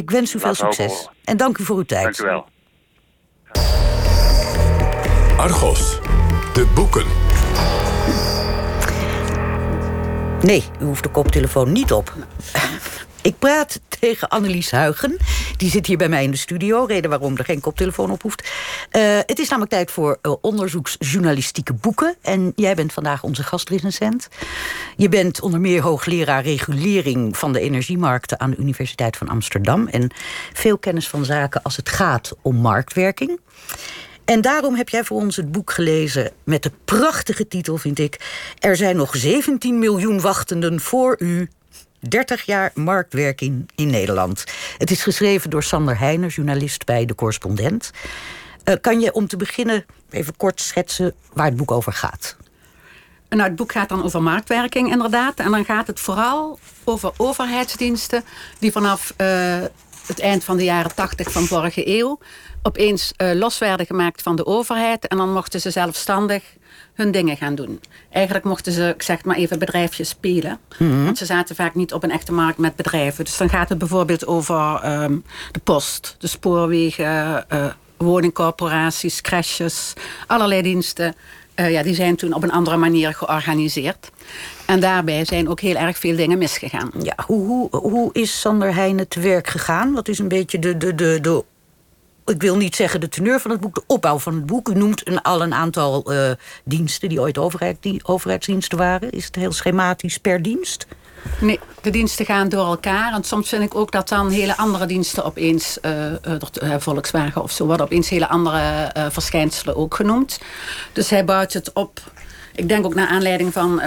Ik wens u veel succes. En dank u voor uw tijd. Dank u wel. Argos. De boeken. Nee, u hoeft de koptelefoon niet op. Ik praat tegen Annelies Huigen. Die zit hier bij mij in de studio. Reden waarom er geen koptelefoon op hoeft. Eh, het is namelijk tijd voor eh, onderzoeksjournalistieke boeken. En jij bent vandaag onze gastrecensent. Je bent onder meer hoogleraar regulering van de energiemarkten... aan de Universiteit van Amsterdam. En veel kennis van zaken als het gaat om marktwerking. En daarom heb jij voor ons het boek gelezen met de prachtige titel, vind ik. Er zijn nog 17 miljoen wachtenden voor u. 30 jaar marktwerking in Nederland. Het is geschreven door Sander Heijnen, journalist bij De Correspondent. Eh, kan je om te beginnen even kort schetsen waar het boek over gaat? Nou, het boek gaat dan over marktwerking inderdaad. En dan gaat het vooral over overheidsdiensten... die vanaf eh, het eind van de jaren tachtig van vorige eeuw... opeens eh, los werden gemaakt van de overheid. En dan mochten ze zelfstandig hun dingen gaan doen. Eigenlijk mochten ze, ik zeg maar even, bedrijfjes spelen. Want ze zaten vaak niet op een echte markt met bedrijven. Dus dan gaat het bijvoorbeeld over ehm, de post, de spoorwegen... eh, woningcorporaties, crashes, allerlei diensten... Eh, ja, die zijn toen op een andere manier georganiseerd. En daarbij zijn ook heel erg veel dingen misgegaan. Ja, hoe, hoe, hoe is Sander Heijnen te werk gegaan? Wat is een beetje de, de, de, de ik wil niet zeggen de teneur van het boek, de opbouw van het boek. U noemt een, al een aantal eh, diensten die ooit overheid, die overheidsdiensten waren. Is het heel schematisch per dienst? Nee, de diensten gaan door elkaar. En soms vind ik ook dat dan hele andere diensten opeens... eh, eh, eh, Volkswagen of zo worden opeens hele andere verschijnselen ook genoemd. Dus hij bouwt het op... Ik denk ook naar aanleiding van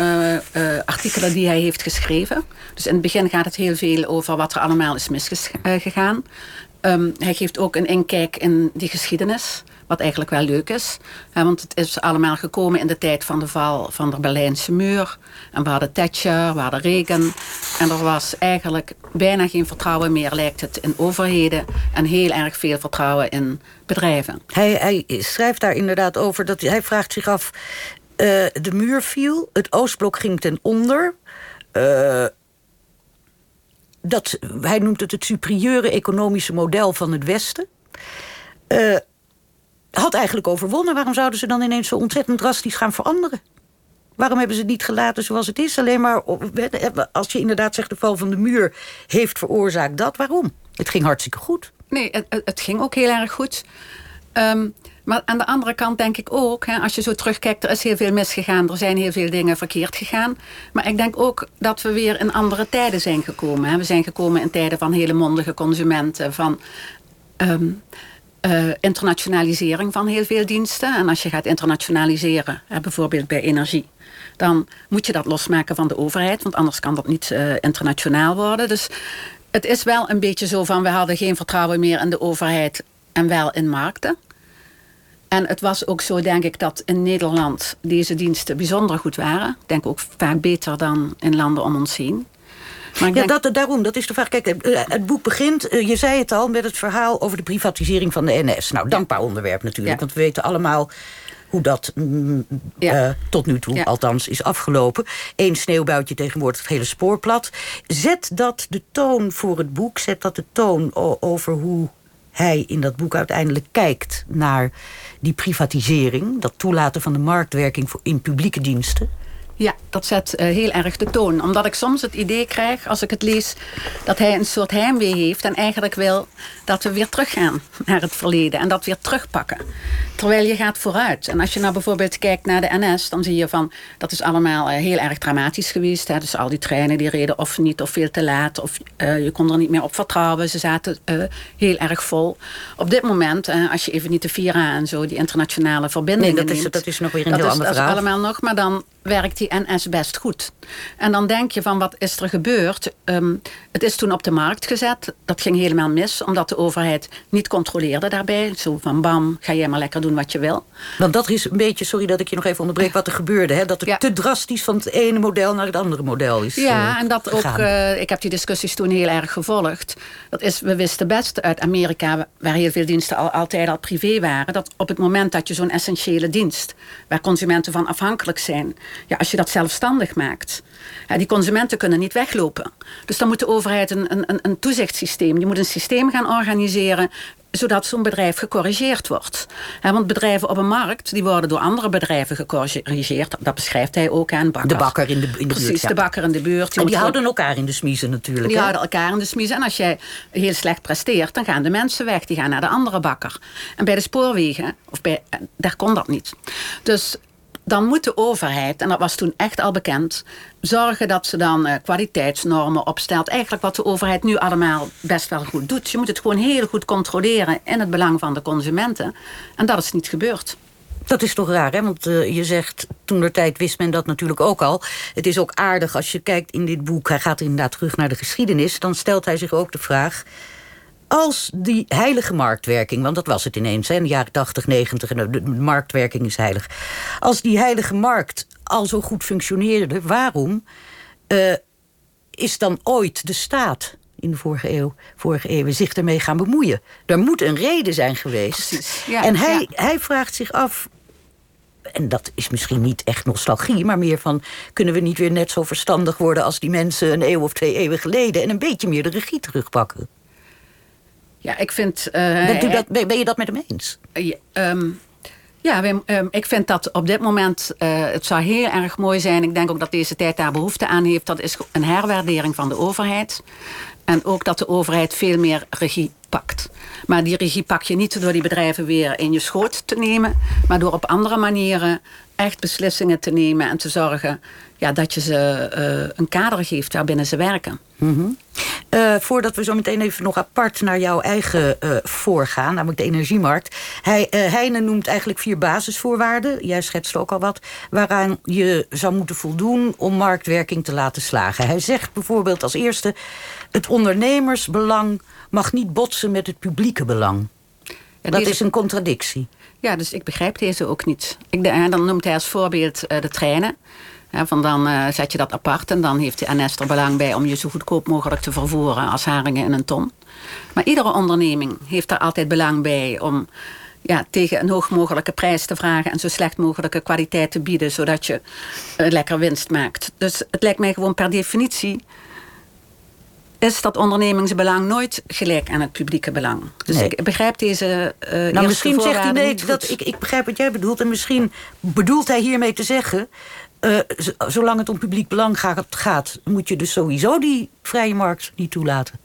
artikelen die hij heeft geschreven. Dus in het begin gaat het heel veel over wat er allemaal is misgegaan. Ehm, hij geeft ook een inkijk in die geschiedenis. Wat eigenlijk wel leuk is. Want het is allemaal gekomen in de tijd van de val van de Berlijnse muur. En we hadden Thatcher, we hadden Reagan. En er was eigenlijk bijna geen vertrouwen meer, lijkt het, in overheden. En heel erg veel vertrouwen in bedrijven. Hij, hij schrijft daar inderdaad over dat hij vraagt zich af. eh, de muur viel, het Oostblok ging ten onder. Eh, dat, hij noemt het het superieure economische model van het Westen. Eh, had eigenlijk overwonnen. Waarom zouden ze dan ineens zo ontzettend drastisch gaan veranderen? Waarom hebben ze het niet gelaten zoals het is? Alleen maar, als je inderdaad zegt de val van de muur heeft veroorzaakt dat. Waarom? Het ging hartstikke goed. Nee, het, het- het ging ook heel erg goed. Ehm, maar aan de andere kant denk ik ook, hè, als je zo terugkijkt, er is heel veel misgegaan. Er zijn heel veel dingen verkeerd gegaan. Maar ik denk ook dat we weer in andere tijden zijn gekomen. Hè. We zijn gekomen in tijden van hele mondige consumenten, van ehm, eh, internationalisering van heel veel diensten. En als je gaat internationaliseren, bijvoorbeeld bij energie, dan moet je dat losmaken van de overheid, want anders kan dat niet eh, internationaal worden. Dus het is wel een beetje zo van we hadden geen vertrouwen meer in de overheid en wel in markten. En het was ook zo, denk ik, dat in Nederland deze diensten bijzonder goed waren. Ik denk ook vaak beter dan in landen om ons heen. Maar Ja, denk, dat, daarom, dat is de vraag. Kijk, eh, het boek begint, eh, je zei het al, met het verhaal over de privatisering van de NS. Nou, dankbaar onderwerp natuurlijk, Ja. want we weten allemaal hoe dat mm, Ja. eh, tot nu toe Ja. althans is afgelopen. Eén sneeuwbuitje tegenwoordig het hele spoor plat. Zet dat de toon voor het boek, zet dat de toon over hoe hij in dat boek uiteindelijk kijkt naar die privatisering, dat toelaten van de marktwerking voor, in publieke diensten. Ja, dat zet eh, heel erg de toon. Omdat ik soms het idee krijg, als ik het lees... dat hij een soort heimwee heeft en eigenlijk wil dat we weer teruggaan naar het verleden. En dat weer terugpakken. Terwijl je gaat vooruit. En als je nou bijvoorbeeld kijkt naar de NS... dan zie je van, dat is allemaal eh, heel erg dramatisch geweest. Hè? Dus al die treinen die reden of niet of veel te laat. Of eh, je kon er niet meer op vertrouwen. Ze zaten heel erg vol. Op dit moment, als je even niet de Vira en zo... die internationale verbindingen Nee, dat is- neemt, dat is nog weer een heel is- ander dat is allemaal nog, maar dan werkt die NS best goed. En dan denk je van wat is er gebeurd? Ehm, het is toen op de markt gezet. Dat ging helemaal mis, omdat de overheid niet controleerde daarbij. Zo van bam, ga jij maar lekker doen wat je wil. Want dat is een beetje, sorry dat ik je nog even onderbreek, wat er gebeurde. Hè? Dat het Ja. te drastisch van het ene model naar het andere model is Ja, eh, en dat ook, eh, ik heb die discussies toen heel erg gevolgd. Dat is, we wisten best uit Amerika, waar heel veel diensten al, altijd al privé waren, dat op het moment dat je zo'n essentiële dienst, waar consumenten van afhankelijk zijn, ja, als je je dat zelfstandig maakt. die consumenten kunnen niet weglopen. Dus dan moet de overheid een, een, een toezichtssysteem, die moet een systeem gaan organiseren zodat zo'n bedrijf gecorrigeerd wordt. want bedrijven op een markt die worden door andere bedrijven gecorrigeerd. Dat beschrijft hij ook aan bakker. De bakker in de, in de Precies, de bakker in de buurt. Die en die houden elkaar in de smiezen natuurlijk. Die houden elkaar in de smiezen. En als jij heel slecht presteert, dan gaan de mensen weg. Die gaan naar de andere bakker. En bij de spoorwegen, of bij, daar kon dat niet. Dus dan moet de overheid, en dat was toen echt al bekend, zorgen dat ze dan uh, kwaliteitsnormen opstelt. Eigenlijk wat de overheid nu allemaal best wel goed doet. Je moet het gewoon heel goed controleren in het belang van de consumenten. En dat is niet gebeurd. Dat is toch raar, hè? Want uh, je zegt, toen de tijd wist men dat natuurlijk ook al. Het is ook aardig als je kijkt in dit boek... hij gaat inderdaad terug naar de geschiedenis... dan stelt hij zich ook de vraag als die heilige marktwerking, want dat was het ineens, in de jaren 80, 90, en de marktwerking is heilig. Als die heilige markt al zo goed functioneerde, waarom uh, is dan ooit de staat in de vorige eeuw, vorige eeuw zich ermee gaan bemoeien? Er moet een reden zijn geweest. Ja, en hij, hij vraagt zich af, en dat is misschien niet echt nostalgie, maar meer van... kunnen we niet weer net zo verstandig worden als die mensen een eeuw of twee eeuwen geleden... en een beetje meer de regie terugpakken? Ja, ik vind... Uh, dat, ben je dat met hem eens? ja, ehm, ja ehm, ik vind dat op dit moment... Uh, het zou heel erg mooi zijn. Ik denk ook dat deze tijd daar behoefte aan heeft. Dat is een herwaardering van de overheid. En ook dat de overheid veel meer regie pakt. Maar die regie pak je niet door die bedrijven weer in je schoot te nemen... maar door op andere manieren echt beslissingen te nemen en te zorgen ja, dat je ze uh, een kader geeft waarbinnen ze werken. Mm voordat we zo meteen even nog apart naar jouw eigen uh, voorgaan, namelijk de energiemarkt. Hij, Heine noemt eigenlijk vier basisvoorwaarden, jij schetst ook al wat, waaraan je zou moeten voldoen om marktwerking te laten slagen. Hij zegt bijvoorbeeld als eerste, het ondernemersbelang mag niet botsen met het publieke belang. Ja, dat is een contradictie. Ja, dus ik begrijp deze ook niet. Ik, dan noemt hij als voorbeeld de treinen van dan uh, zet je dat apart en dan heeft de NS er belang bij om je zo goedkoop mogelijk te vervoeren als haringen in een ton. Maar iedere onderneming heeft er altijd belang bij om ja, tegen een hoog mogelijke prijs te vragen en zo slecht mogelijke kwaliteit te bieden, zodat je uh, lekker winst maakt. Dus het lijkt mij gewoon per definitie is dat ondernemingsbelang nooit gelijk aan het publieke belang. Dus ik begrijp deze uh, nou, Misschien zegt hij nee, dat, ik, ik begrijp wat jij bedoelt. En misschien bedoelt hij hiermee te zeggen... Uh, zolang het om publiek belang gaat, moet je dus sowieso die vrije markt niet toelaten.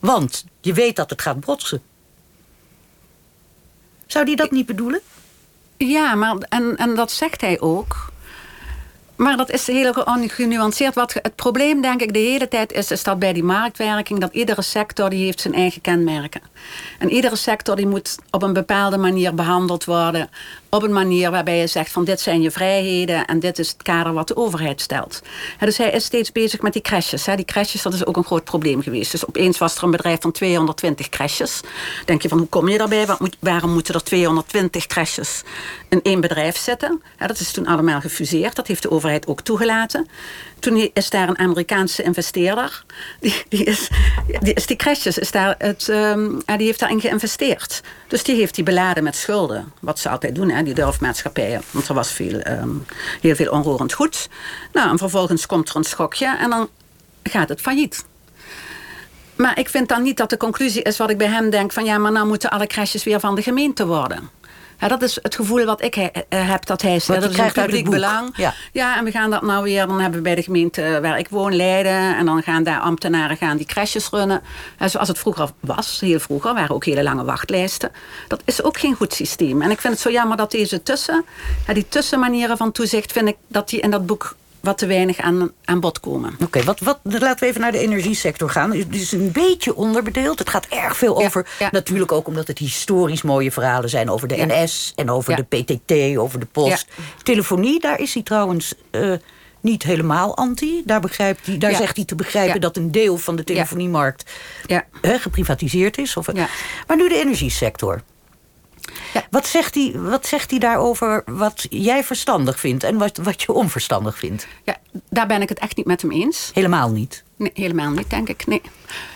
Want je weet dat het gaat botsen. Zou die dat niet bedoelen? Ja, maar en, en dat zegt hij ook. Maar dat is heel genuanceerd. Wat het probleem, denk ik, de hele tijd is, is dat bij die marktwerking... dat iedere sector die heeft zijn eigen kenmerken. En iedere sector die moet op een bepaalde manier behandeld worden op een manier waarbij je zegt van dit zijn je vrijheden en dit is het kader wat de overheid stelt. dus hij is steeds bezig met die crashes. Die crashes, dat is ook een groot probleem geweest. Dus opeens was er een bedrijf van 220 crashes. Denk je van hoe kom je daarbij? waarom moeten er 220 crashes in één bedrijf zitten? dat is toen allemaal gefuseerd. Dat heeft de overheid ook toegelaten. Toen is daar een Amerikaanse investeerder. Die, is, die, is die crashes, is daar het, um, die heeft daarin geïnvesteerd. Dus die heeft die beladen met schulden. Wat ze altijd doen, hè, die durfmaatschappijen. Want er was veel, um, heel veel onroerend goed. Nou, en vervolgens komt er een schokje en dan gaat het failliet. Maar ik vind dan niet dat de conclusie is wat ik bij hem denk... van ja, maar nou moeten alle crashes weer van de gemeente worden. Ja, dat is het gevoel wat ik he, uh, heb dat hij zegt. Dat is een publiek belang. Ja. ja, en we gaan dat nou weer. Dan hebben we bij de gemeente waar ik woon, Leiden. En dan gaan daar ambtenaren gaan die crashes runnen. En zoals het vroeger was, heel vroeger, waren ook hele lange wachtlijsten. Dat is ook geen goed systeem. En ik vind het zo jammer dat deze tussen, die tussenmanieren van toezicht, vind ik dat die in dat boek wat te weinig aan, aan bod komen. Oké, wat, wat, laten we even naar de energiesector gaan. Het is een beetje onderbedeeld. Het gaat erg veel over, natuurlijk ook omdat het historisch mooie verhalen zijn... over de NS en over de PTT, over de post. Telefonie, daar is hij trouwens... Uh, niet helemaal anti. Daar, begrijpt hij, daar zegt hij te begrijpen dat een deel van de telefoniemarkt geprivatiseerd is. Of, Maar nu de energiesector. Wat, zegt hij, wat zegt hij daarover wat jij verstandig vindt en wat, wat je onverstandig vindt? Ja, daar ben ik het echt niet met hem eens. Helemaal niet. Nee, helemaal niet, denk ik. Nee.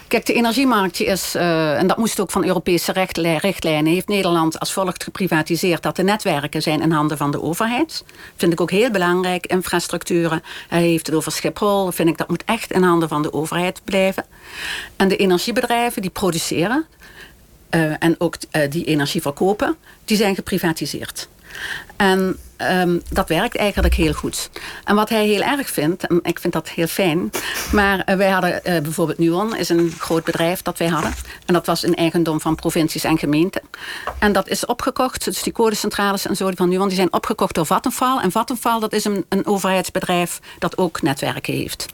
Kijk, de energiemarkt is, uh, en dat moest ook van Europese richtlijnen, heeft Nederland als volgt geprivatiseerd dat de netwerken zijn in handen van de overheid. Vind ik ook heel belangrijk. Infrastructuren, hij heeft het over Schiphol, vind ik dat moet echt in handen van de overheid blijven. En de energiebedrijven die produceren en ook uh, die energie verkopen, die zijn geprivatiseerd. En um, dat werkt eigenlijk heel goed. En wat hij heel erg vindt, en ik vind dat heel fijn... maar uh, wij hadden uh, bijvoorbeeld Nuon, is een groot bedrijf dat wij hadden. En dat was een eigendom van provincies en gemeenten. En dat is opgekocht, dus die codecentrales en zo van Nuon... die zijn opgekocht door Vattenfall. En Vattenfall, dat is een, een overheidsbedrijf dat ook netwerken heeft.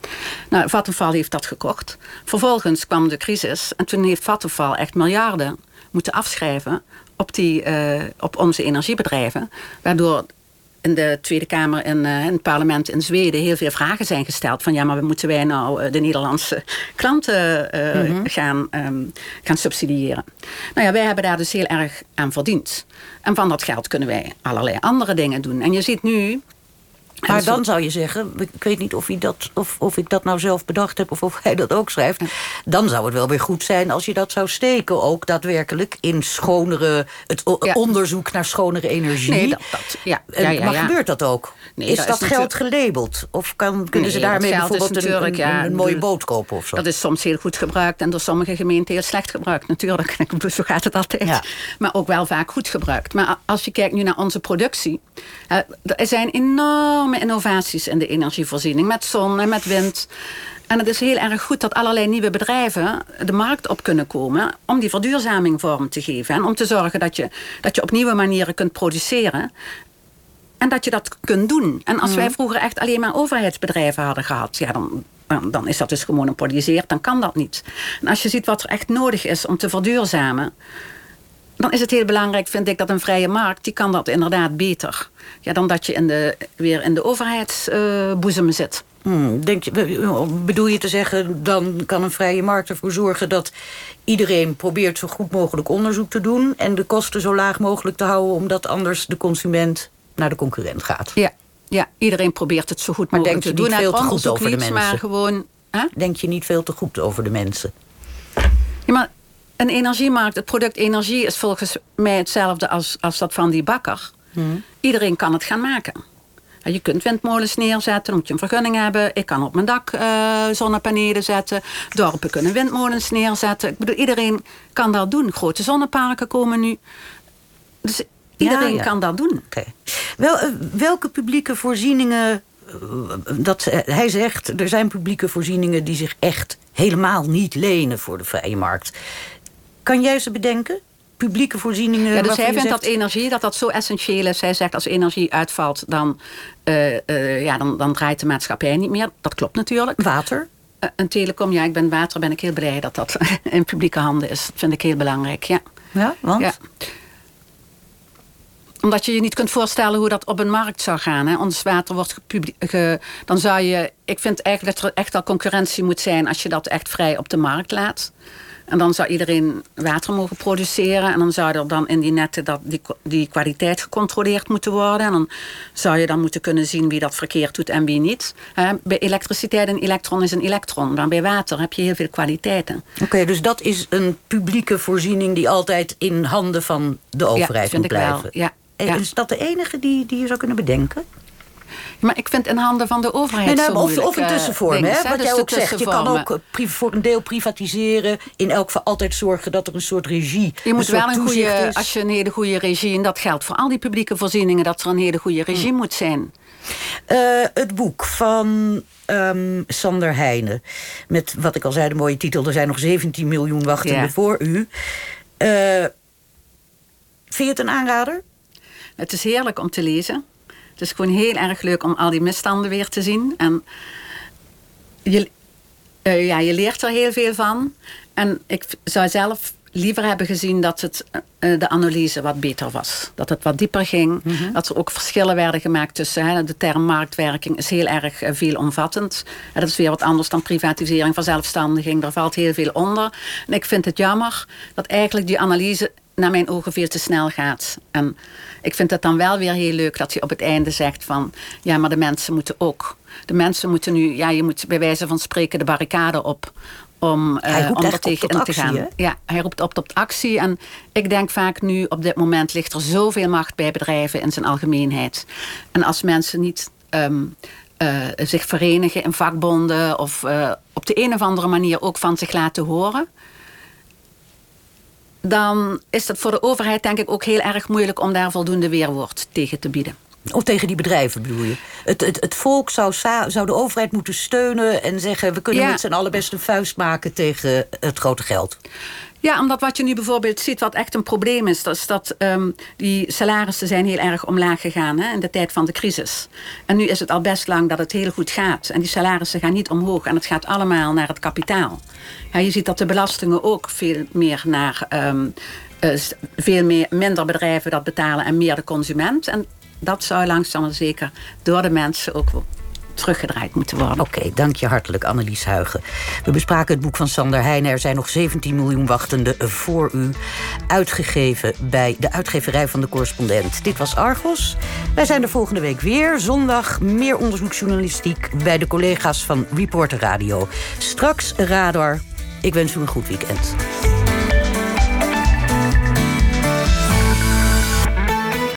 Nou, Vattenfall heeft dat gekocht. Vervolgens kwam de crisis en toen heeft Vattenfall echt miljarden moeten afschrijven op, die, uh, op onze energiebedrijven. Waardoor in de Tweede Kamer en uh, in het parlement in Zweden heel veel vragen zijn gesteld. Van ja, maar moeten wij nou uh, de Nederlandse klanten uh, mm -hmm. gaan, um, gaan subsidiëren? Nou ja, wij hebben daar dus heel erg aan verdiend. En van dat geld kunnen wij allerlei andere dingen doen. En je ziet nu maar dan zou je zeggen, ik weet niet of, hij dat, of, of ik dat nou zelf bedacht heb... of of hij dat ook schrijft. Dan zou het wel weer goed zijn als je dat zou steken... ook daadwerkelijk in schonere... het ja. onderzoek naar schonere energie. Nee, dat, dat, ja. Ja, ja, maar gebeurt dat ook? Nee, is dat, dat is geld gelabeld? Of kan, kunnen ze daarmee bijvoorbeeld een, een, een, een, mooie boot kopen of zo? Dat is soms heel goed gebruikt... en door sommige gemeenten heel slecht gebruikt. Natuurlijk, zo gaat het altijd. Maar ook wel vaak goed gebruikt. Maar als je kijkt nu naar onze productie... er zijn enorme innovaties in de energievoorziening. Met zon en met wind. En het is heel erg goed dat allerlei nieuwe bedrijven de markt op kunnen komen... om die verduurzaming vorm te geven. En om te zorgen dat je, dat je op nieuwe manieren kunt produceren. En dat je dat kunt doen. En als wij vroeger echt alleen maar overheidsbedrijven hadden gehad... Ja, dan, dan is dat dus gemonopoliseerd, dan kan dat niet. En als je ziet wat er echt nodig is om te verduurzamen dan is het heel belangrijk, vind ik, dat een vrije markt... die kan dat inderdaad beter. Ja, dan dat je in de, weer in de overheidsboezem uh, zit. Hmm, denk je, bedoel je te zeggen, dan kan een vrije markt ervoor zorgen... dat iedereen probeert zo goed mogelijk onderzoek te doen... en de kosten zo laag mogelijk te houden... omdat anders de consument naar de concurrent gaat? Ja, ja iedereen probeert het zo goed maar mogelijk te doen. Maar denk je niet veel te goed over de mensen? Maar gewoon, hè? Denk je niet veel te goed over de mensen? Ja, maar een energiemarkt, het product energie is volgens mij hetzelfde als, als dat van die bakker. Hmm. Iedereen kan het gaan maken. Je kunt windmolens neerzetten, dan moet je een vergunning hebben. Ik kan op mijn dak uh, zonnepanelen zetten. Dorpen kunnen windmolens neerzetten. Ik bedoel, iedereen kan dat doen. Grote zonneparken komen nu. Dus iedereen ja, ja. kan dat doen. Okay. Wel, uh, welke publieke voorzieningen... Uh, dat, hij zegt, er zijn publieke voorzieningen die zich echt helemaal niet lenen voor de vrije markt. Kan jij ze bedenken? Publieke voorzieningen? Ja, dus hij vindt dat energie dat dat zo essentieel is. Hij zegt als energie uitvalt, dan, uh, uh, ja, dan, dan draait de maatschappij niet meer. Dat klopt natuurlijk. Water? Uh, een telecom, ja, ik ben water, ben ik heel blij dat dat in publieke handen is. Dat vind ik heel belangrijk, ja. Ja, want? Ja omdat je je niet kunt voorstellen hoe dat op een markt zou gaan. Hè. Ons water wordt ge, dan zou je. Ik vind eigenlijk dat er echt al concurrentie moet zijn als je dat echt vrij op de markt laat. En dan zou iedereen water mogen produceren. En dan zou er dan in die netten dat die, die kwaliteit gecontroleerd moeten worden. En dan zou je dan moeten kunnen zien wie dat verkeerd doet en wie niet. bij elektriciteit een elektron is een elektron. Maar bij water heb je heel veel kwaliteiten. Oké, dus dat is een publieke voorziening die altijd in handen van de overheid ja, moet blijven. Wel. Ja, ja. Is dat de enige die, die je zou kunnen bedenken? Maar ik vind in handen van de overheid nee, nou, of, of, een tussenvorm, hè? wat dus jij ook zegt. Je kan ook voor een deel privatiseren. In elk geval altijd zorgen dat er een soort regie Je moet wel een goede, als je een hele goede regie... en dat geldt voor al die publieke voorzieningen... dat er een hele goede regie hmm. moet zijn. Uh, het boek van um, Sander Heijnen. Met wat ik al zei, de mooie titel... er zijn nog 17 miljoen wachtenden ja. voor u. Uh, vind je het een aanrader? Het is heerlijk om te lezen. Het is gewoon heel erg leuk om al die misstanden weer te zien. En je, uh, ja, je leert er heel veel van. En ik zou zelf liever hebben gezien dat het, uh, de analyse wat beter was. Dat het wat dieper ging. Mm -hmm. Dat er ook verschillen werden gemaakt tussen... Hè, de term marktwerking is heel erg uh, veelomvattend. En dat is weer wat anders dan privatisering, verzelfstandiging. Daar valt heel veel onder. En ik vind het jammer dat eigenlijk die analyse naar mijn ogen veel te snel gaat. En ik vind het dan wel weer heel leuk dat hij op het einde zegt van... ja, maar de mensen moeten ook... De mensen moeten nu, ja, je moet bij wijze van spreken de barricade op om, uh, om er tegen te gaan. Ja, hij roept op tot actie. En ik denk vaak nu, op dit moment ligt er zoveel macht bij bedrijven in zijn algemeenheid. En als mensen niet um, uh, zich verenigen in vakbonden of uh, op de een of andere manier ook van zich laten horen, dan is het voor de overheid denk ik ook heel erg moeilijk om daar voldoende weerwoord tegen te bieden. Of tegen die bedrijven bedoel je? Het, het, het volk zou, zou de overheid moeten steunen en zeggen... we kunnen ja. met z'n allen best een vuist maken tegen het grote geld. Ja, omdat wat je nu bijvoorbeeld ziet, wat echt een probleem is... dat is dat um, die salarissen zijn heel erg omlaag gegaan hè, in de tijd van de crisis. En nu is het al best lang dat het heel goed gaat. En die salarissen gaan niet omhoog en het gaat allemaal naar het kapitaal. Ja, je ziet dat de belastingen ook veel meer naar... Um, uh, veel meer, minder bedrijven dat betalen en meer de consument. En dat zou langzaam maar zeker door de mensen ook teruggedraaid moeten worden. Oké, dank je hartelijk, Annelies Huigen. We bespraken het boek van Sander Heijnen. Er zijn nog 17 miljoen wachtenden voor u. Uitgegeven bij de uitgeverij van de correspondent. Dit was Argos. Wij zijn er volgende week weer. Zondag meer onderzoeksjournalistiek bij de collega's van Reporter Radio. Straks Radar. Ik wens u een goed weekend.